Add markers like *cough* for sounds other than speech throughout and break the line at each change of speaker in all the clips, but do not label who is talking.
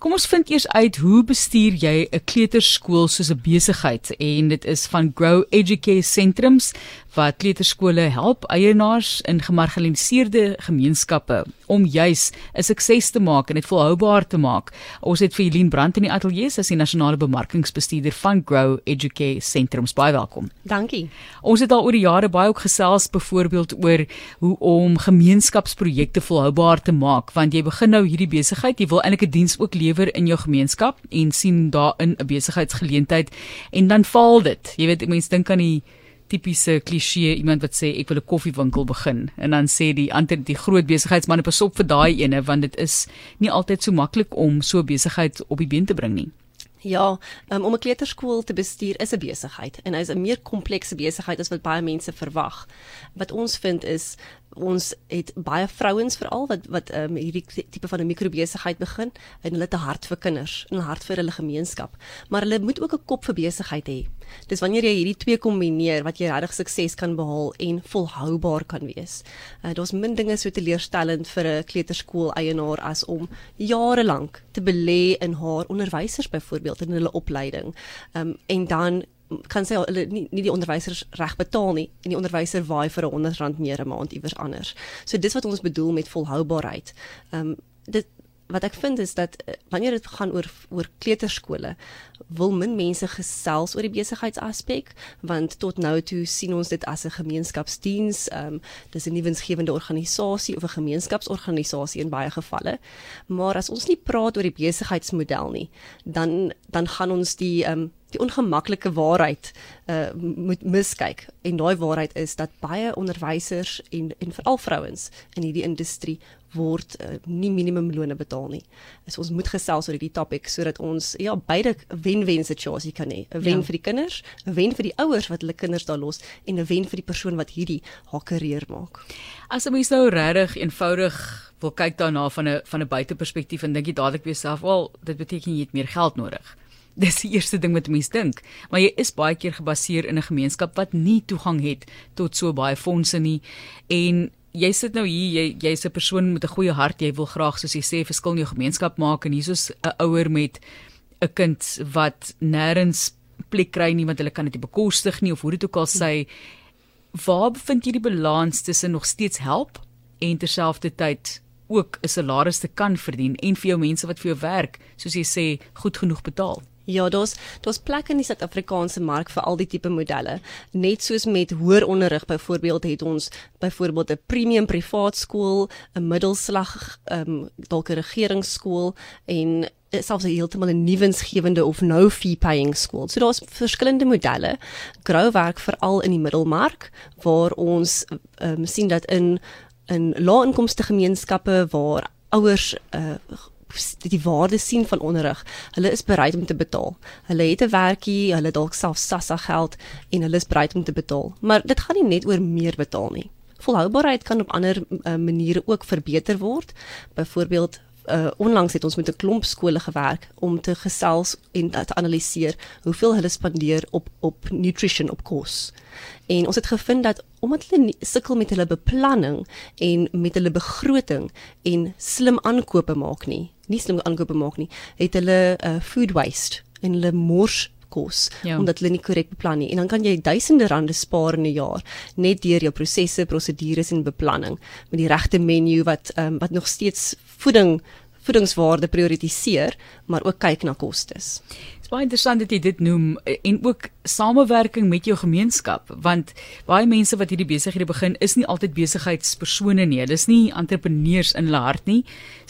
Kom ons vind eers uit hoe bestuur jy 'n kleuterskool soos 'n besigheid en dit is van Grow Educare Sentrums wat kleuterskole help eienaars in gemarginaliseerde gemeenskappe om juis 'n sukses te maak en dit volhoubaar te maak. Ons het vir Eileen Brandt in die ateljee as die nasionale bemarkingsbestuurder van Grow Educare Sentrums baie welkom.
Dankie.
Ons het al oor die jare baie ook gesels byvoorbeeld oor hoe om gemeenskapsprojekte volhoubaar te maak want jy begin nou hierdie besigheid, jy wil eintlik 'n diens ook lewer in jou gemeenskap en sien daarin 'n besigheidsgeleentheid en dan faal dit. Jy weet mense dink aan die tipiese kliseë iemand wat sê ek wil 'n koffiewinkel begin en dan sê die ander die groot besigheidsmanne pas op vir daai ene want dit is nie altyd so maklik om so besigheid op die been te bring nie.
Ja, um, om 'n kleuterskool te bestuur is 'n besigheid en hy is 'n meer komplekse besigheid as wat baie mense verwag. Wat ons vind is ons het baie vrouens veral wat wat um, hierdie tipe van 'n mikrobesigheid begin en hulle het 'n hart vir kinders en 'n hart vir hulle gemeenskap, maar hulle moet ook 'n kop vir besigheid hê. Dis wanneer jy hierdie twee kombineer wat jy regtig sukses kan behaal en volhoubaar kan wees. Uh, Daar's min dinge so teleurstellend vir 'n kleuterskool eienaar as om jare lank te belê in haar onderwysers byvoorbeeld in hulle opleiding. Um, en dan kan sê hulle nie nie die onderwysers reg betaal nie en die onderwyser waai vir 'n 100 rand meer 'n maand iewers anders. So dis wat ons bedoel met volhoubaarheid. Ehm um, dit wat ek vind is dat uh, wanneer dit gaan oor oor kleuterskole wil min mense gesels oor die besigheidsaspek want tot nou toe sien ons dit as 'n gemeenskapsdiens. Ehm um, dis 'n nuwensgewende organisasie of 'n gemeenskapsorganisasie in baie gevalle. Maar as ons nie praat oor die besigheidsmodel nie dan dan gaan ons die ehm um, die ongemaklike waarheid uh moet miskyk en daai waarheid is dat baie onderwysers en en veral vrouens in hierdie industrie word uh, nie minimumlone betaal nie. So ons moet gesels oor hierdie topik sodat ons ja beide wen-wen situasie kan hê. 'n Wen ja. vir die kinders, 'n wen vir die ouers wat hulle kinders daar los en 'n wen vir die persoon wat hierdie haar karier maak.
As 'n mens nou regtig eenvoudig wil kyk daarna van 'n van 'n buiteperspektief en dink jy dadelik weer self, wel, dit beteken jy het meer geld nodig. *laughs* Dis die eerste ding wat mense dink, maar jy is baie keer gebaseer in 'n gemeenskap wat nie toegang het tot so baie fondse nie. En jy sit nou hier, jy jy's 'n persoon met 'n goeie hart, jy wil graag soos jy sê verskil in jou gemeenskap maak en hiersoos 'n ouer met 'n kind wat nêrens plek kry nie want hulle kan dit nie bekostig nie of hoe dit ook al sê waar bevind jy die balans tussen nog steeds help en terselfdertyd ook 'n salaris te kan verdien en vir jou mense wat vir jou werk soos jy sê goed genoeg betaal
Ja, daar's daar's plekke in die Suid-Afrikaanse mark vir al die tipe modelle. Net soos met hoër onderrig byvoorbeeld het ons byvoorbeeld 'n premium privaat skool, 'n middelslag ehm um, dalk 'n regeringsskool en selfs 'n heeltemal 'n nuwensgewende of no fee paying skool. So daar's verskillende modelle. Grou werk veral in die middelmark waar ons ehm um, sien dat in in lae-inkomste gemeenskappe waar ouers uh, die waarde sien van onderrig. Hulle is bereid om te betaal. Hulle het 'n werkie, hulle dalk self SASSA geld en hulle is bereid om te betaal. Maar dit gaan nie net oor meer betaal nie. Volhoubaarheid kan op ander uh, maniere ook verbeter word. Byvoorbeeld uh, onlangs het ons met 'n klomp skole gewerk om te gesels en te analiseer hoeveel hulle spandeer op op nutrition op kos. En ons het gevind dat omdat hulle sukkel met hulle beplanning en met hulle begroting en slim aankope maak nie, nie slim aankope maak nie, het hulle uh, food waste en hulle mors kos ja. omdat hulle nie korrek beplan nie. En dan kan jy duisende rande spaar in 'n jaar net deur jou prosesse, prosedures en beplanning. Met die regte menu wat um, wat nog steeds voeding voedingswaarde prioritiseer, maar ook kyk na kostes
baie interessant dat jy dit noem eh, en ook samewerking met jou gemeenskap want baie mense wat hierdie besighede begin is nie altyd besigheidspersone nie. Hulle is nie entrepreneurs in hulle hart nie.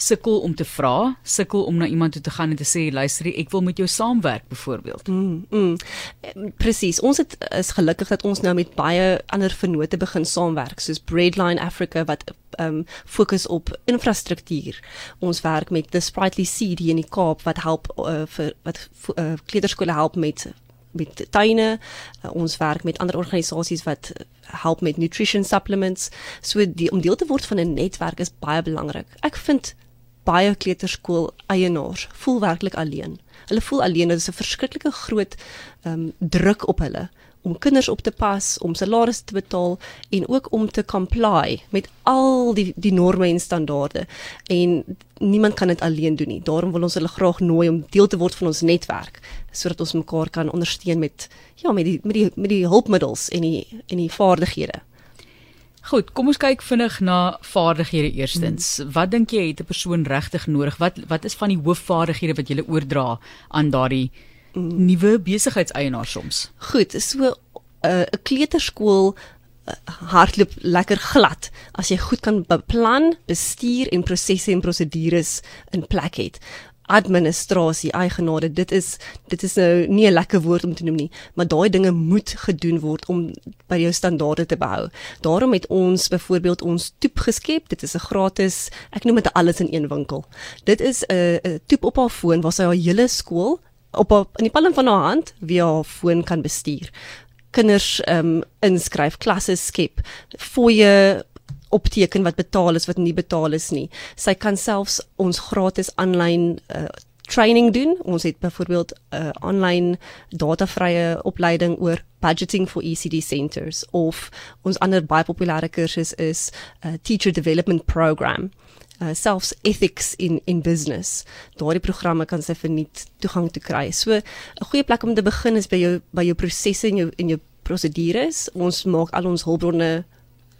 Sukkel om te vra, sukkel om na iemand toe te gaan en te sê luister, ek wil met jou saamwerk byvoorbeeld.
Mm, mm. Presies. Ons het is gelukkig dat ons nou met baie ander vennote begin saamwerk soos Breadline Africa wat um fokus op infrastruktuur. Ons werk met the Sprightly Seed in die Kaap wat help uh, vir wat uh, kleuterskole help met met tuine. Uh, ons werk met ander organisasies wat help met nutrition supplements. So die om deel te word van 'n netwerk is baie belangrik. Ek vind baie kleuterskool eienaars voel werklik alleen. Hulle voel alleen, dit is 'n verskriklike groot ehm um, druk op hulle om kinders op te pas, om salarisse te betaal en ook om te comply met al die die norme en standaarde. En niemand kan dit alleen doen nie. Daarom wil ons hulle graag nooi om deel te word van ons netwerk sodat ons mekaar kan ondersteun met ja, met die met die met die hulpmiddels en die en die vaardighede.
Goed, kom ons kyk vinnig na vaardighede eerstens. Hmm. Wat dink jy het 'n persoon regtig nodig? Wat wat is van die hoofvaardighede wat jy oordra aan daardie hmm. nuwe besigheidseienaar soms?
Goed, so 'n uh, kleuterskool uh, hardloop lekker glad as jy goed kan beplan, bestuur en prosesse en prosedures in plek het administrasie, eigenaar, dit is dit is nou nie 'n lekker woord om te noem nie, maar daai dinge moet gedoen word om by jou standaarde te behou. Daarom het ons byvoorbeeld ons toep geskep. Dit is 'n gratis, ek noem dit alles in een winkel. Dit is 'n toep op haar foon waar sy haar hele skool op haar in die palm van haar hand via haar foon kan bestuur. Kinders ehm um, inskryf, klasse skep, fooie opteken wat betaal is wat nie betaal is nie. Sy kan selfs ons gratis aanlyn uh, training doen. Ons het byvoorbeeld 'n uh, aanlyn datavrye opleiding oor budgeting for ECD centers of ons ander baie populêre kursus is 'n uh, teacher development program. Uh, selfs ethics in in business. Daardie programme kan sy verniet toegang te kry. So 'n goeie plek om te begin is by jou by jou prosesse en jou en jou prosedures. Ons maak al ons hulpbronne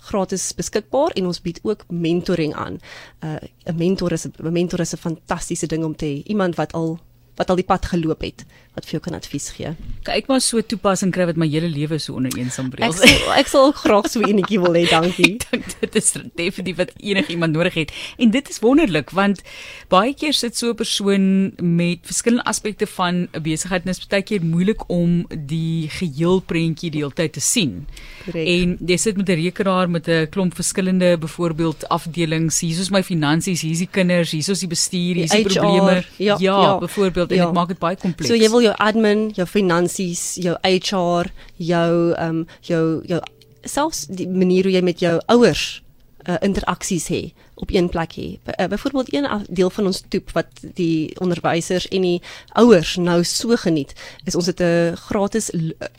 gratis beskikbaar en ons bied ook mentoring aan. Uh, 'n mentor is 'n mentor is 'n fantastiese ding om te hê. Iemand wat al wat al die pad geloop het wat vir jou kan advies gee.
Kyk maar so toepassing kry wat my hele lewe so onder een sambreel.
Ek sal ek sal graag so enetjie wil hê, dankie. *laughs*
ek dink dit is definitief wat enigiemand nodig het. En dit is wonderlik want baie keer sit so 'n persoon met verskillende aspekte van 'n besigheid en dit is baie keer moeilik om die geheel prentjie die hele tyd te sien. Correct. En jy sit met 'n rekenaar met 'n klomp verskillende byvoorbeeld afdelings. Hier is my finansies, hier is die kinders, hier is die bestuur, hier is die, die probleme. Ja, ja, ja byvoorbeeld en ja. dit maak dit baie kompleks.
So jy wil jou admin, jou finansies, jou HR, jou ehm um, jou jou selfs die manier hoe jy met jou ouers uh, interaksies hê op een plek hê. Uh, Byvoorbeeld een deel van ons toep wat die onderwysers en die ouers nou so geniet, is ons het 'n gratis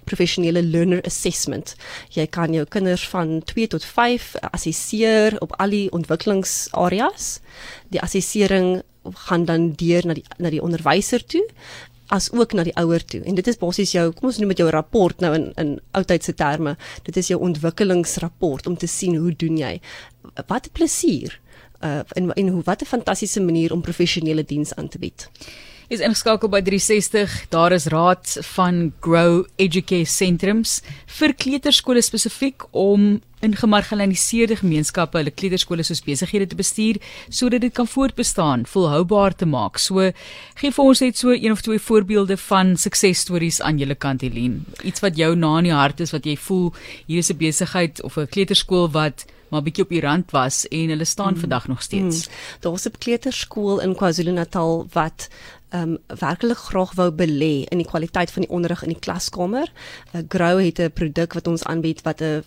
professionele learner assessment. Jy kan jou kinders van 2 tot 5 assesseer op al die ontwikkelingsareas. Die assessering gaan dan deur na die na die onderwyser toe as ook na die ouer toe. En dit is basies jou, kom ons noem dit jou rapport nou in in oudtydse terme. Dit is jou ontwikkelingsrapport om te sien hoe doen jy. Wat plesier. Uh en en hoe wat 'n fantastiese manier om professionele diens aan te bied
is ingeskakel by 360. Daar is raad van Grow Educate Sentrums vir kleuterskole spesifiek om in gemarginaliseerde gemeenskappe hulle kleuterskole soos besighede te bestuur sodat dit kan voortbestaan, volhoubaar te maak. So gee vir ons net so een of twee voorbeelde van suksesstories aan julle kant Helene. Iets wat jou na in die hart is wat jy voel hier is 'n besigheid of 'n kleuterskool wat maar bietjie op die rand was en hulle staan mm. vandag nog steeds. Mm.
Daar's 'n kleuterskool in KwaZulu-Natal wat ehm um, werklik graag wou belê in die kwaliteit van die onderrig in die klaskamer. Uh, Grow het 'n produk wat ons aanbied wat 'n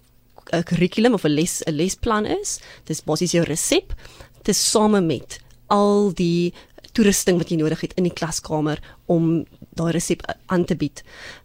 'n kurrikulum of 'n les 'n lesplan is. Dis basies jou resep te same met al die toerusting wat jy nodig het in die klaskamer om daai resep aan te bied.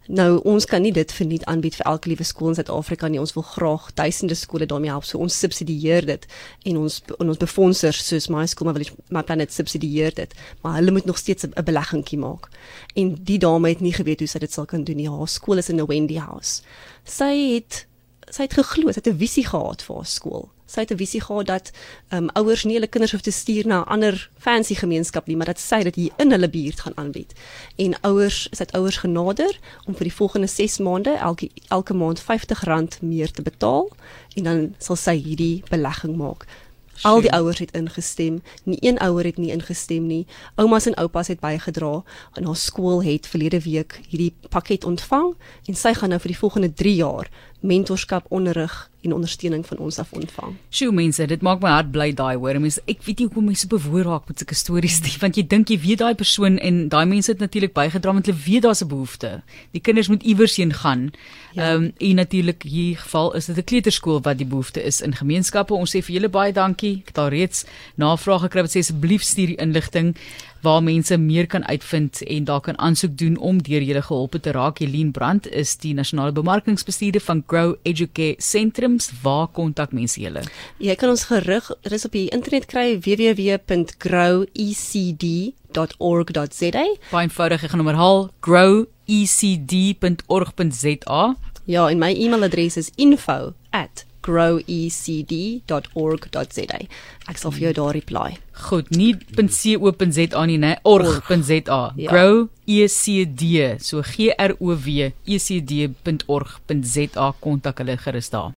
Nou ons kan nie dit verniet aanbied vir elke liewe skool in Suid-Afrika nie. Ons wil graag duisende skole daarmee help. So ons subsidieer dit en ons en ons befondsers soos My School My Village My Planet subsidieer dit. Maar hulle moet nog steeds 'n beleggingkie maak. En die dame het nie geweet hoe sy dit sal kan doen nie. Haar skool is in 'n Wendy House. Sy het sy het geglo, sy het 'n visie gehad vir haar skool sy het 'n visie gehad dat ehm um, ouers nie hulle kinders hoef te stuur na 'n ander fancy gemeenskap nie, maar dat sy dit hier in hulle buurt gaan aanbied. En ouers, sy het ouers genader om vir die volgende 6 maande elke elke maand R50 meer te betaal en dan sal sy hierdie belegging maak. Al die ouers het ingestem. Nie een ouer het nie ingestem nie. Oumas en oupas het bygedra en haar skool het verlede week hierdie pakket ontvang en sy gaan nou vir die volgende 3 jaar mentorskap onderrig en ondersteuning van ons af ontvang.
Sjoe mense, dit maak my hart bly daai hoor. Mense, ek weet nie hoekom mense bewoor raak met sulke stories nie, *laughs* want jy dink jy weet daai persoon en daai mense het natuurlik bygedra want hulle weet daar's 'n behoefte. Die kinders moet iewers heen gaan. Ja. Ehm ja. um, en natuurlik hier geval is dit 'n kleuterskool wat die behoefte is in gemeenskappe. Ons sê vir julle baie dankie. Ek het al reeds navrae gekry wat sê asseblief stuur die inligting waar mense meer kan uitvind en daar kan aansoek doen om deur julle gehelp te raak. Helene Brandt is die nasionale bemarkingsbestuurder van Grow Educare Sentrums. Waar kontak mense julle?
Jy kan ons gerig rus op die internet kry www.growecd.org.za.
Baie eenvoudig, ek gaan hom herhaal: growecd.org.za.
Ja, en my e-mailadres is info@growecd.org.za. Ek sal vir jou daar reply.
Goed, nie .co.za nie, nee, org.za.
Ja.
Grow ECD, so G R O W E C D.org.za kontak hulle gerus daar.